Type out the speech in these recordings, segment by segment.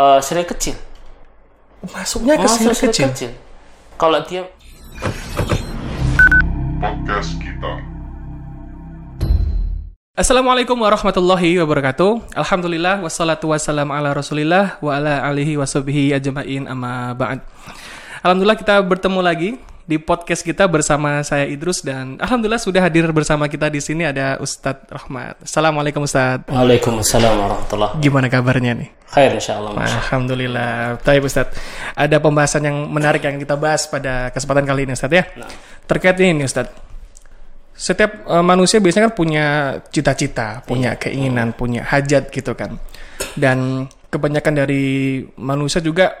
eh, sirih kecil. Masuknya ke Masuk sirih sirih kecil. Kalau dia podcast kita. Assalamualaikum warahmatullahi wabarakatuh. Alhamdulillah wassalatu wassalamu ala Rasulillah wa ala alihi washabihi ajmain amma ba'd. Alhamdulillah kita bertemu lagi di podcast kita bersama saya Idrus dan alhamdulillah sudah hadir bersama kita di sini ada Ustadz Rahmat. Assalamualaikum Ustadz. Waalaikumsalam warahmatullah. Gimana kabarnya nih? Khair insyaallah. Mas. Alhamdulillah. Baik Ustadz. Ada pembahasan yang menarik yang kita bahas pada kesempatan kali ini Ustadz ya. Terkait ini Ustadz. Setiap eh, manusia biasanya kan punya cita-cita, punya keinginan, punya hajat gitu kan. Dan kebanyakan dari manusia juga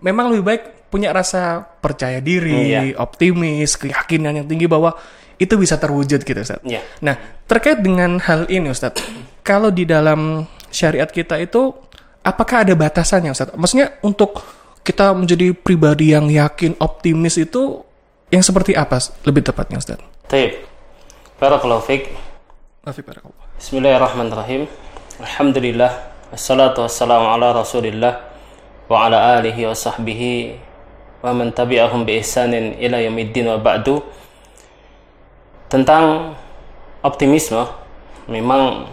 memang lebih baik punya rasa percaya diri, optimis, keyakinan yang tinggi bahwa itu bisa terwujud gitu Ustadz. Iya. Nah, terkait dengan hal ini Ustadz, kalau di dalam syariat kita itu apakah ada batasannya Ustadz? Maksudnya untuk kita menjadi pribadi yang yakin, optimis itu yang seperti apa lebih tepatnya Ustadz? Taib. Barakallahu fiik. Maaf, barakallah. Bismillahirrahmanirrahim. Alhamdulillah. Wassalatu wassalamu ala Rasulillah wa ala alihi wa sahbihi wa man tabi'ahum bi ihsanin ila yaumiddin wa ba'du. Tentang optimisme, memang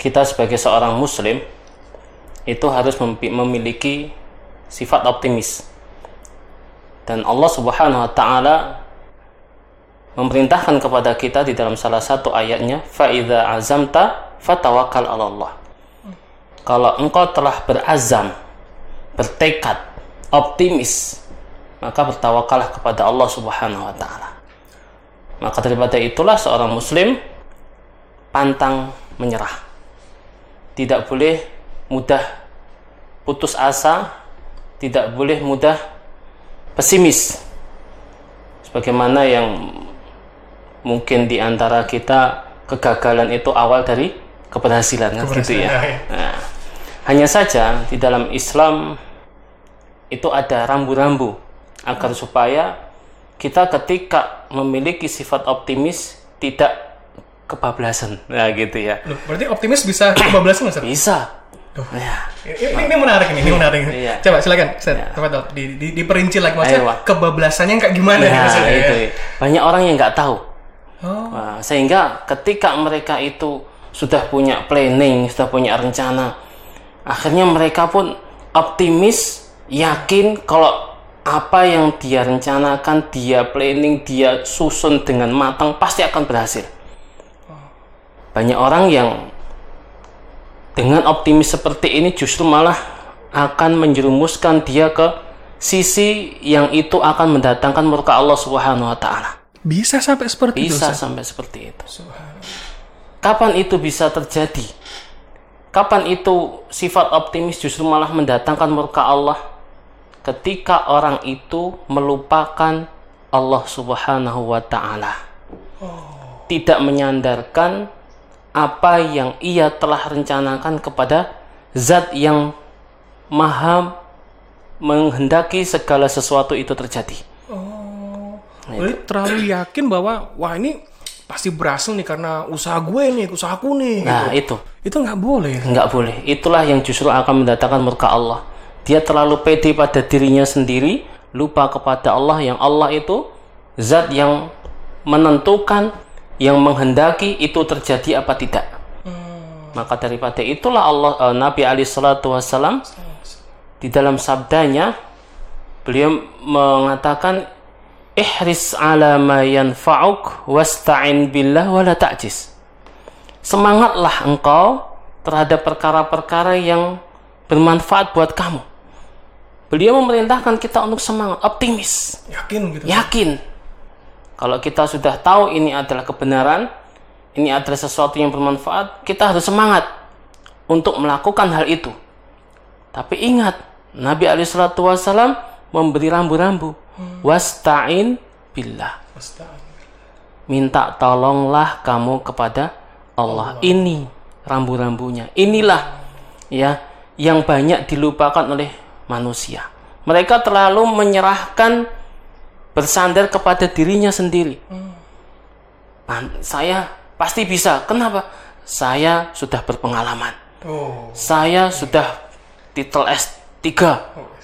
kita sebagai seorang muslim itu harus memiliki sifat optimis. Dan Allah Subhanahu wa taala memerintahkan kepada kita di dalam salah satu ayatnya faida azamta fatawakkal 'ala Allah. Kalau engkau telah berazam, bertekad, optimis, maka bertawakallah kepada Allah Subhanahu wa taala. Maka daripada itulah seorang muslim pantang menyerah. Tidak boleh mudah putus asa, tidak boleh mudah pesimis. Sebagaimana yang mungkin di antara kita kegagalan itu awal dari keberhasilan kan gitu ya. Nah, hanya saja di dalam Islam itu ada rambu-rambu agar supaya kita ketika memiliki sifat optimis tidak kebablasan. Nah, gitu ya. Loh, berarti optimis bisa kebablasan Ustadz? Bisa. Ya. Ini, ini menarik ini, ini menarik. Iya. Coba silakan, Ustadz. Iya. Di, di, diperinci lagi maksudnya Ayo, kebablasannya kayak gimana Nah, maksudnya, itu. ya? Banyak orang yang nggak tahu. Oh. Nah, sehingga ketika mereka itu sudah punya planning, sudah punya rencana, akhirnya mereka pun optimis, yakin kalau apa yang dia rencanakan, dia planning, dia susun dengan matang pasti akan berhasil. Banyak orang yang dengan optimis seperti ini justru malah akan menjerumuskan dia ke sisi yang itu akan mendatangkan murka Allah Subhanahu wa taala. Bisa sampai seperti itu Bisa sampai seperti itu. Kapan itu bisa terjadi? Kapan itu sifat optimis justru malah mendatangkan murka Allah? Ketika orang itu melupakan Allah Subhanahu wa taala. Tidak menyandarkan apa yang ia telah rencanakan kepada zat yang maha menghendaki segala sesuatu itu terjadi. Berarti terlalu yakin bahwa wah ini pasti berhasil nih karena usaha gue nih, usahaku nih. Nah, gitu. itu Itu nggak boleh. nggak boleh. Itulah yang justru akan mendatangkan murka Allah. Dia terlalu pede pada dirinya sendiri, lupa kepada Allah yang Allah itu zat yang menentukan, yang menghendaki itu terjadi apa tidak. Maka daripada itulah Allah eh, Nabi Ali Shallallahu Wasallam di dalam sabdanya beliau mengatakan ihris ala ma yanfa'uk wasta'in billah wala ta'jis semangatlah engkau terhadap perkara-perkara yang bermanfaat buat kamu. Beliau memerintahkan kita untuk semangat, optimis, Yakin gitu. yakin. Kalau kita sudah tahu ini adalah kebenaran, ini adalah sesuatu yang bermanfaat, kita harus semangat untuk melakukan hal itu. Tapi ingat, Nabi Alaihissalatu Wasallam memberi rambu-rambu. Wasta'in billah minta tolonglah kamu kepada Allah. Ini rambu-rambunya. Inilah ya yang banyak dilupakan oleh manusia. Mereka terlalu menyerahkan bersandar kepada dirinya sendiri. Man- saya pasti bisa. Kenapa? Saya sudah berpengalaman. Oh. Saya sudah titel S3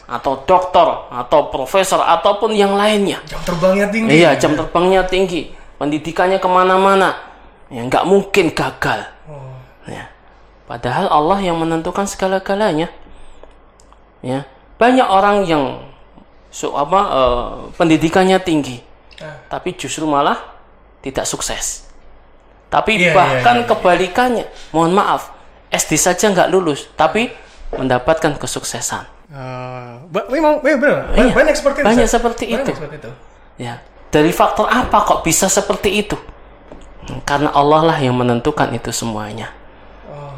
atau doktor atau profesor ataupun yang lainnya. Jam terbangnya tinggi. Iya, jam terbangnya tinggi, pendidikannya ke mana-mana, ya nggak mungkin gagal. Oh. Ya. Padahal Allah yang menentukan segala-galanya. Ya, banyak orang yang su apa eh, pendidikannya tinggi, Ah. tapi justru malah tidak sukses. Tapi Iya, bahkan iya, iya. kebalikannya, mohon maaf, SD saja nggak lulus, tapi mendapatkan kesuksesan. Ah, ba- memang eh, benar. Iya, Banyak seperti itu. banyak seperti Banyak itu. seperti itu. Ya, dari faktor apa kok bisa seperti itu? Karena Allah lah yang menentukan itu semuanya.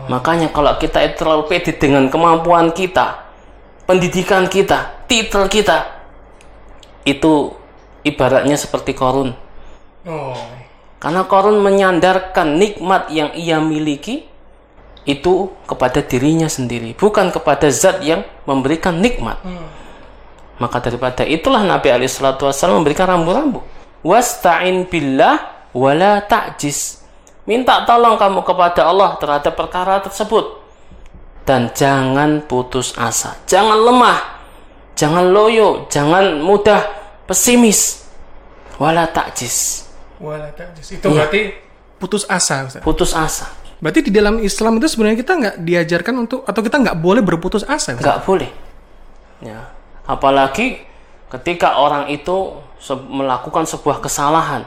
Makanya kalau kita itu terlalu pede dengan kemampuan kita, pendidikan kita, titel kita, itu ibaratnya seperti korun. Oh. Karena korun menyandarkan nikmat yang ia miliki itu kepada dirinya sendiri, bukan kepada zat yang memberikan nikmat. Maka daripada itulah Nabi alaihi salatu wasallam memberikan rambu-rambu. Wasta'in billah wala ta'jis. Minta tolong kamu kepada Allah terhadap perkara tersebut. Dan jangan putus asa. Jangan lemah. Jangan loyo. Jangan mudah pesimis. Wala ta'jis. Wala ta'jis. Itu berarti putus asa, Ustaz. Putus asa. Berarti di dalam Islam itu sebenarnya kita nggak diajarkan untuk atau kita nggak boleh berputus asa. Nggak boleh ya apalagi ketika orang itu se- melakukan sebuah kesalahan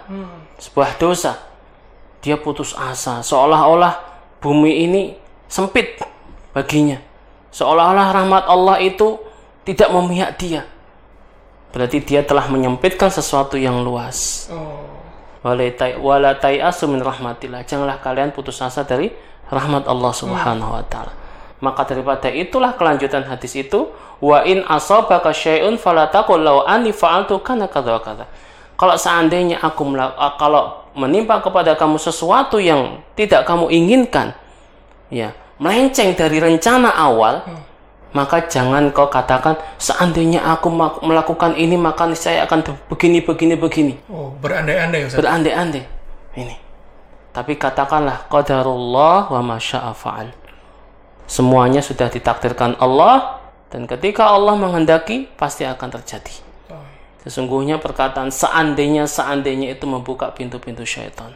sebuah dosa dia putus asa seolah-olah bumi ini sempit baginya seolah-olah rahmat Allah itu tidak memihak dia berarti dia telah menyempitkan sesuatu yang luas Oh. Walatai- wala tai'asu min rahmatillah. Janganlah kalian putus asa dari rahmat Allah Subhanahu wa taala. Maka daripada itulah kelanjutan hadis itu, wa in asabaka syai'un fala taqul law anni fa'altu kana kadza wa kadza. Kalau seandainya aku kalau menimpa kepada kamu sesuatu yang tidak kamu inginkan, ya, melenceng dari rencana awal, maka jangan kau katakan seandainya aku melakukan ini maka saya akan begini begini begini. Oh, berandai-andai Ustaz. berandai-andai. Ini. Tapi katakanlah qadarullah wa masya'a fa'al. Semuanya sudah ditakdirkan Allah dan ketika Allah menghendaki pasti akan terjadi. Oh. sesungguhnya perkataan seandainya seandainya itu membuka pintu-pintu syaitan.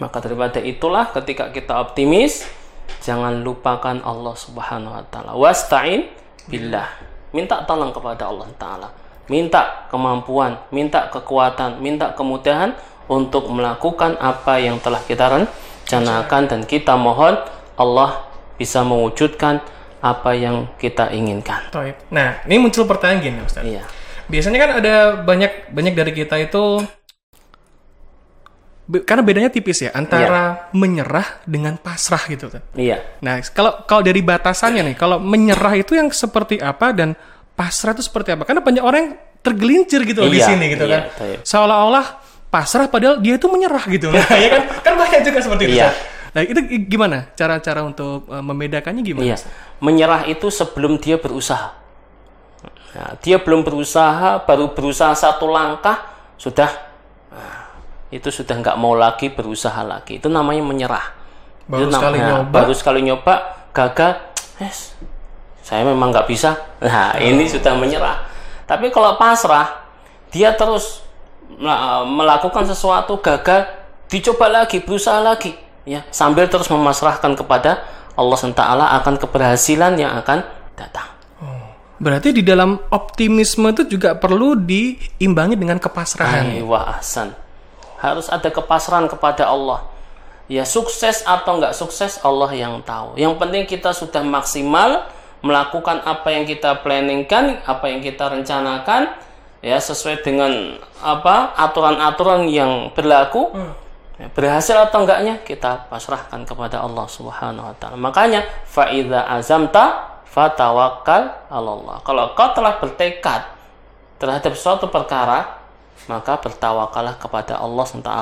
Maka daripada itulah ketika kita optimis jangan lupakan Allah Subhanahu wa taala. Wasta'in billah. Minta tolong kepada Allah taala. Minta kemampuan minta kekuatan minta kemudahan untuk melakukan apa yang telah kita rencanakan dan kita mohon Allah bisa mewujudkan apa yang kita inginkan. Nah, ini muncul pertanyaan gini, Ustaz. iya. Biasanya kan ada banyak banyak dari kita itu be- karena bedanya tipis ya antara menyerah dengan pasrah gitu kan. iya Nah, kalau kalau dari batasannya nih, kalau menyerah itu yang seperti apa dan pasrah itu seperti apa? Karena banyak orang yang tergelincir gitu loh di Iya, sini gitu iya, kan. taib. Seolah-olah pasrah padahal dia itu menyerah gitu. Nah, ya kan? Kan banyak juga seperti itu. Iya. Nah, itu gimana? Cara-cara untuk uh, membedakannya gimana? Iya, menyerah itu sebelum dia berusaha. Nah, dia belum berusaha, baru berusaha satu langkah sudah, nah, itu sudah nggak mau lagi berusaha lagi. Itu namanya menyerah. Baru Itu sekali nah, nyoba. baru sekali nyoba, gagal, yes, saya memang nggak bisa. Nah, ini sudah menyerah. Tapi kalau pasrah, dia terus mela- melakukan sesuatu gagal, dicoba lagi, berusaha lagi, ya, sambil terus memasrahkan kepada Allah SWT akan keberhasilan yang akan datang. Berarti di dalam optimisme itu juga perlu diimbangi dengan kepasrahan. Aywa ahsan. Harus ada kepasrahan kepada Allah. Ya sukses atau nggak sukses Allah yang tahu. Yang penting kita sudah maksimal melakukan apa yang kita planningkan, apa yang kita rencanakan, ya sesuai dengan apa aturan-aturan yang berlaku. Ya, berhasil atau enggaknya kita pasrahkan kepada Allah Subhanahu wa taala. Makanya faida azamta fatawakkal 'alallah. Kalau kau telah bertekad terhadap suatu perkara, maka bertawakallah kepada Allah SWT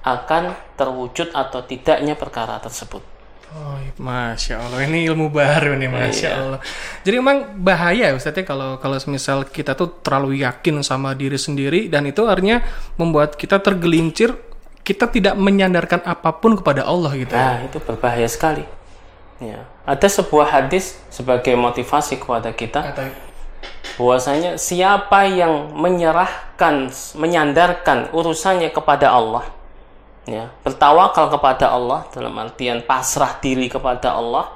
akan terwujud atau tidaknya perkara tersebut. Oh, masya Allah, ini ilmu baru nih, masya Iya. Allah. Jadi emang bahaya, Ustaz ya kalau kalau misal kita tuh terlalu yakin sama diri sendiri dan itu artinya membuat kita tergelincir, kita tidak menyandarkan apa pun kepada Allah gitu. Nah, itu berbahaya sekali. Ya, ada sebuah hadis sebagai motivasi kepada kita Atau bahwasanya siapa yang menyerahkan, menyandarkan urusannya kepada Allah, ya, bertawakal kepada Allah dalam artian pasrah diri kepada Allah,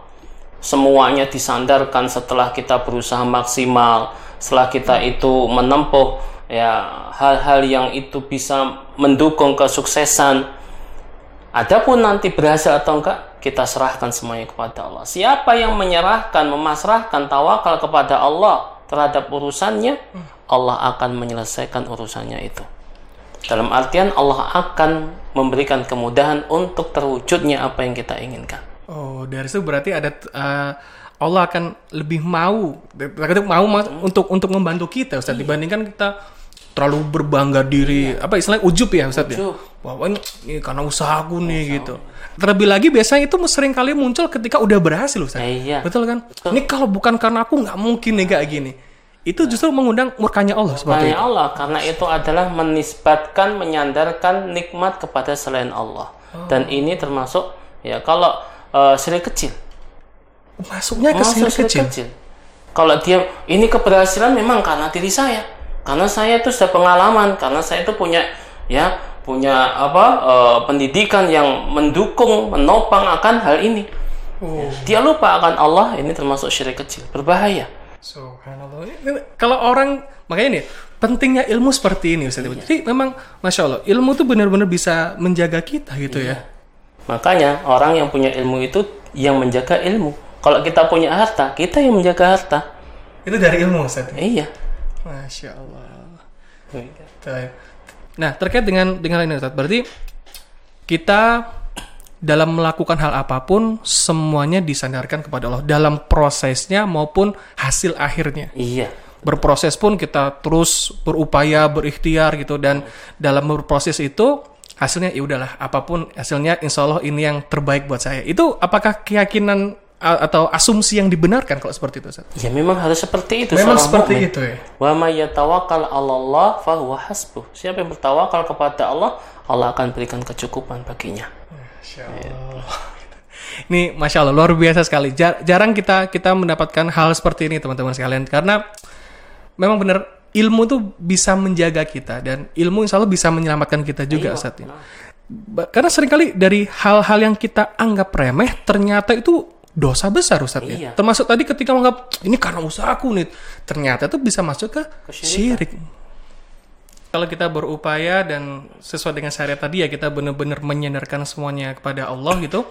semuanya disandarkan setelah kita berusaha maksimal, setelah kita itu menempuh ya hal-hal yang itu bisa mendukung kesuksesan. Adapun nanti berhasil atau enggak, kita serahkan semuanya kepada Allah. Siapa yang menyerahkan, memasrahkan tawakal kepada Allah terhadap urusannya, Allah akan menyelesaikan urusannya itu. Dalam artian Allah akan memberikan kemudahan untuk terwujudnya apa yang kita inginkan. Oh, dari situ berarti ada uh, Allah akan lebih mau, mau mas- untuk untuk membantu kita, Ustaz, dibandingkan kita terlalu berbangga diri, apa istilahnya ujub ya, Ustaz ya. Ujub. Bahwa ini, ini karena usahaku nih gitu. Terlebih lagi biasanya itu sering kali muncul ketika udah berhasil, Ustaz. Eh, iya. Betul kan? Ini kalau bukan karena aku nggak mungkin nih kayak gini. Itu justru mengundang murkanya Allah seperti itu. Allah karena itu adalah menisbatkan menyandarkan nikmat kepada selain Allah. Dan ini termasuk ya kalau eh, syirik kecil. Masuknya ke Masuk syirik kecil. kecil. Kalau dia ini keberhasilan memang karena diri saya. Karena saya itu sudah pengalaman, karena saya itu punya ya punya apa eh, pendidikan yang mendukung, menopang akan hal ini. Oh. Dia lupa akan Allah, ini termasuk syirik kecil, berbahaya. Subhanallah. Ini- ini- Kalau orang makanya nih pentingnya ilmu seperti ini Ustaz. Jadi memang masya Allah ilmu tuh benar-benar bisa menjaga kita gitu ya. Makanya orang yang punya ilmu itu yang menjaga ilmu. Kalau kita punya harta, kita yang menjaga harta. Itu dari ilmu Ustaz. Iya. Masya Allah. Nah terkait dengan dengan ini Ustaz. Berarti kita dalam melakukan hal apa pun semuanya disandarkan kepada Allah dalam prosesnya maupun hasil akhirnya. Iya. berproses pun kita terus berupaya berikhtiar gitu dan dalam berproses itu hasilnya ya udahlah apa pun hasilnya insya Allah ini yang terbaik buat saya itu apakah keyakinan atau asumsi yang dibenarkan kalau seperti itu Ustaz? Ya memang harus seperti itu. memang seperti itu ya Wa may yatawakkal 'ala Allah fahuwa hasbuh. Siapa yang bertawakal kepada Allah, Allah akan berikan kecukupan baginya. Masya Allah. Ini masya Allah luar biasa sekali. Jar- jarang kita kita mendapatkan hal seperti ini teman-teman sekalian karena memang benar ilmu tuh bisa menjaga kita dan ilmu insya Allah bisa menyelamatkan kita juga saat ini. Ba- Karena sering kali dari hal-hal yang kita anggap remeh ternyata itu dosa besar Ustaz ya. Iya. Termasuk tadi ketika menganggap ini karena usahaku nih, ternyata itu bisa masuk ke syirik. Kalau kita berupaya dan sesuai dengan syariat tadi ya kita benar-benar menyandarkan semuanya kepada Allah gitu,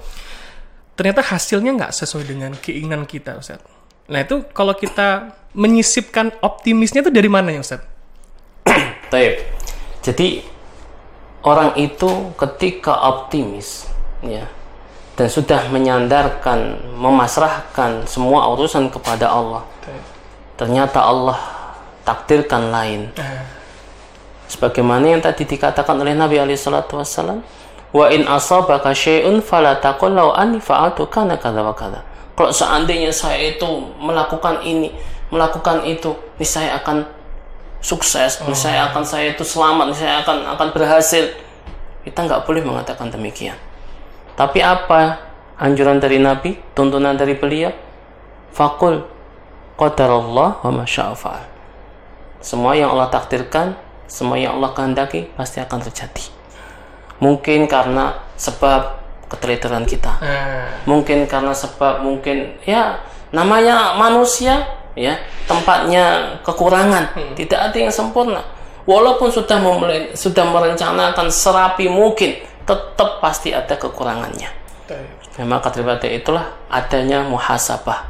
ternyata hasilnya nggak sesuai dengan keinginan kita Ustaz. Nah itu kalau kita menyisipkan optimisnya itu dari mana ya Ustaz? Taib. Jadi orang itu ketika optimis ya dan sudah menyandarkan, memasrahkan semua urusan kepada Allah. Ternyata Allah takdirkan lain. Sebagaimana yang tadi dikatakan oleh Nabi alaihi salatu wassalam, "Wa in asabaka syai'un fala taqul law anni fa'altu kana kadza wa kadza." Kalau seandainya saya itu melakukan ini, melakukan itu, ini saya akan sukses, ini saya akan saya itu selamat, saya akan akan berhasil. Kita nggak boleh mengatakan demikian. Tapi apa anjuran dari Nabi, tuntunan dari beliau? Fakul qadarullah wa masya'a fa'al. Semua yang Allah takdirkan, semua yang Allah kehendaki pasti akan terjadi. Mungkin karena sebab keteliteran kita. Mungkin karena sebab mungkin ya namanya manusia ya tempatnya kekurangan, tidak ada yang sempurna. Walaupun sudah memulai, sudah merencanakan serapi mungkin, tetap pasti ada kekurangannya. Ya, maka daripada itulah adanya muhasabah,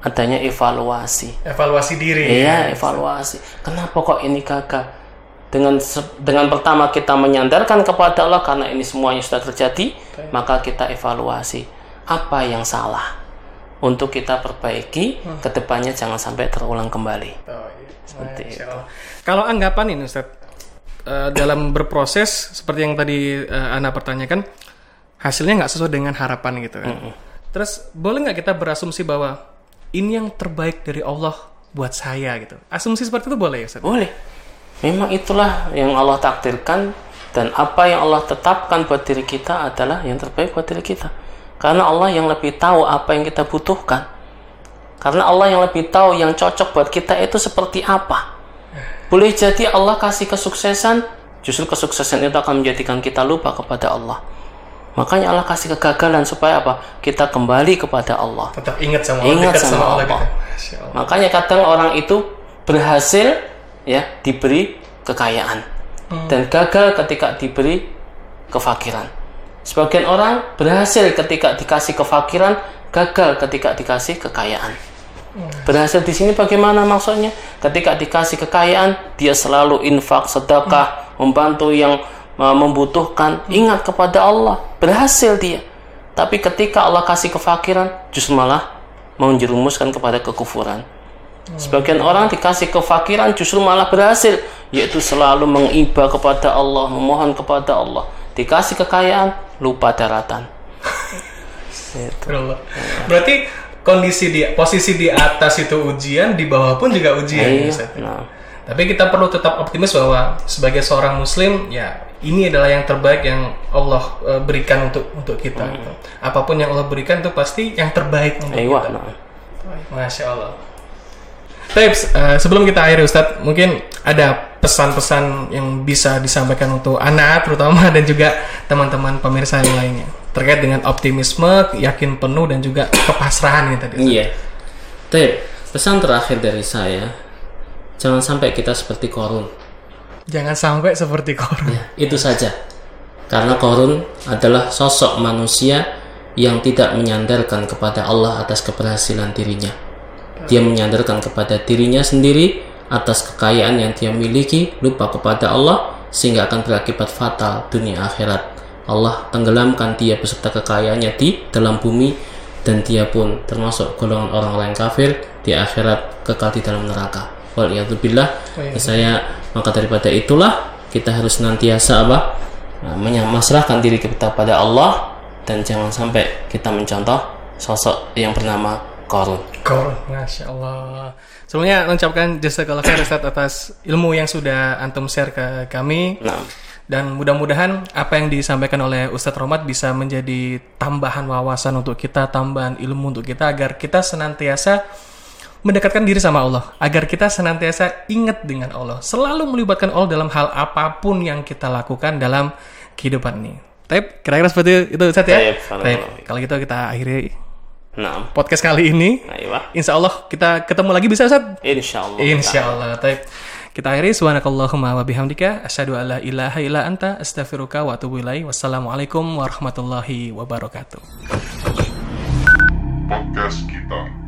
adanya evaluasi. Evaluasi diri. Iya, evaluasi. Kenapa kok ini gagal? Dengan dengan pertama kita menyandarkan kepada Allah karena ini semuanya sudah terjadi, maka kita evaluasi apa yang salah untuk kita perbaiki ke depannya jangan sampai terulang kembali. Oh, iya. Seperti Allah. Kalau anggapan ini Ustaz, eh, dalam berproses seperti yang tadi eh, Ana pertanyakan, hasilnya nggak sesuai dengan harapan gitu kan. Terus boleh nggak kita berasumsi bahwa ini yang terbaik dari Allah buat saya gitu? Asumsi seperti itu boleh ya Ustaz? Boleh. Memang itulah yang Allah takdirkan dan apa yang Allah tetapkan buat diri kita adalah yang terbaik buat diri kita. Karena Allah yang lebih tahu apa yang kita butuhkan. Karena Allah yang lebih tahu yang cocok buat kita itu seperti apa. Boleh jadi Allah kasih kesuksesan, justru kesuksesan itu akan menjadikan kita lupa kepada Allah. Makanya Allah kasih kegagalan supaya apa? Kita kembali kepada Allah. Tetap ingat sama Allah, Ingat sama sama Allah. Allah. gitu. Allah. Makanya kadang orang itu berhasil ya diberi kekayaan dan gagal ketika diberi kefakiran. Sebagian orang berhasil ketika dikasih kefakiran, gagal ketika dikasih kekayaan. Berhasil di sini bagaimana maksudnya? Ketika dikasih kekayaan, dia selalu infak, sedekah, membantu yang uh, membutuhkan, ingat kepada Allah. Berhasil dia. Tapi ketika Allah kasih kefakiran, justru malah menjerumuskan kepada kekufuran. Sebagian orang dikasih kefakiran justru malah berhasil, yaitu selalu mengiba kepada Allah, memohon kepada Allah. Dikasih kekayaan, lupa daratan. Berarti kondisi di posisi di atas itu ujian, di bawah pun juga ujian. ya, Iya. Nah, Tapi kita perlu tetap optimis bahwa sebagai seorang muslim ya ini adalah yang terbaik yang Allah eh, berikan untuk untuk kita. gitu. Apa pun yang Allah berikan itu pasti yang terbaik untuk Ewa, kita. nah. Masya Allah. Tips, eh, sebelum kita akhiri Ustadz, mungkin ada pesan-pesan yang bisa disampaikan untuk anak terutama dan juga teman-teman pemirsa yang lainnya terkait dengan optimisme, yakin penuh dan juga kepasrahan ini tadi. Iya. Tapi pesan terakhir dari saya, jangan sampai kita seperti korun. Jangan sampai seperti korun. Ya, itu saja. Karena korun adalah sosok manusia yang tidak menyandarkan kepada Allah atas keberhasilan dirinya. Dia menyandarkan kepada dirinya sendiri atas kekayaan yang dia miliki, lupa kepada Allah sehingga akan berakibat fatal dunia akhirat. Allah tenggelamkan dia beserta kekayaannya di dalam bumi dan dia pun termasuk golongan orang-orang kafir di akhirat kekal di dalam neraka. Waliyadzubillah. Saya maka daripada itulah kita harus senantiasa apa? Nah, menyamasrahkan diri kita pada Allah dan jangan sampai kita mencontoh sosok yang bernama Korun. Korun, Masya Allah. Sebelumnya mengucapkan khair Ustadz atas ilmu yang sudah antum share ke kami. Nah, Dan mudah-mudahan apa yang disampaikan oleh Ustadz Romat bisa menjadi tambahan wawasan untuk kita, tambahan ilmu untuk kita agar kita senantiasa mendekatkan diri sama Allah, agar kita senantiasa ingat dengan Allah, selalu melibatkan Allah dalam hal apa pun yang kita lakukan dalam kehidupan ini. Tapi kira-kira seperti itu Ustadz ya. Taib. Kalau gitu kita akhiri nah, podcast kali ini. nah, iya. Insya Allah kita ketemu lagi bisa Ustadz? Insya Allah. Insya Allah. Taib. Kita akhiri subhanakallahumma wa bihamdika asyhadu an la ilaha illa anta astaghfiruka wa atubu ilaik. Wassalamualaikum warahmatullahi wabarakatuh. podcast kita.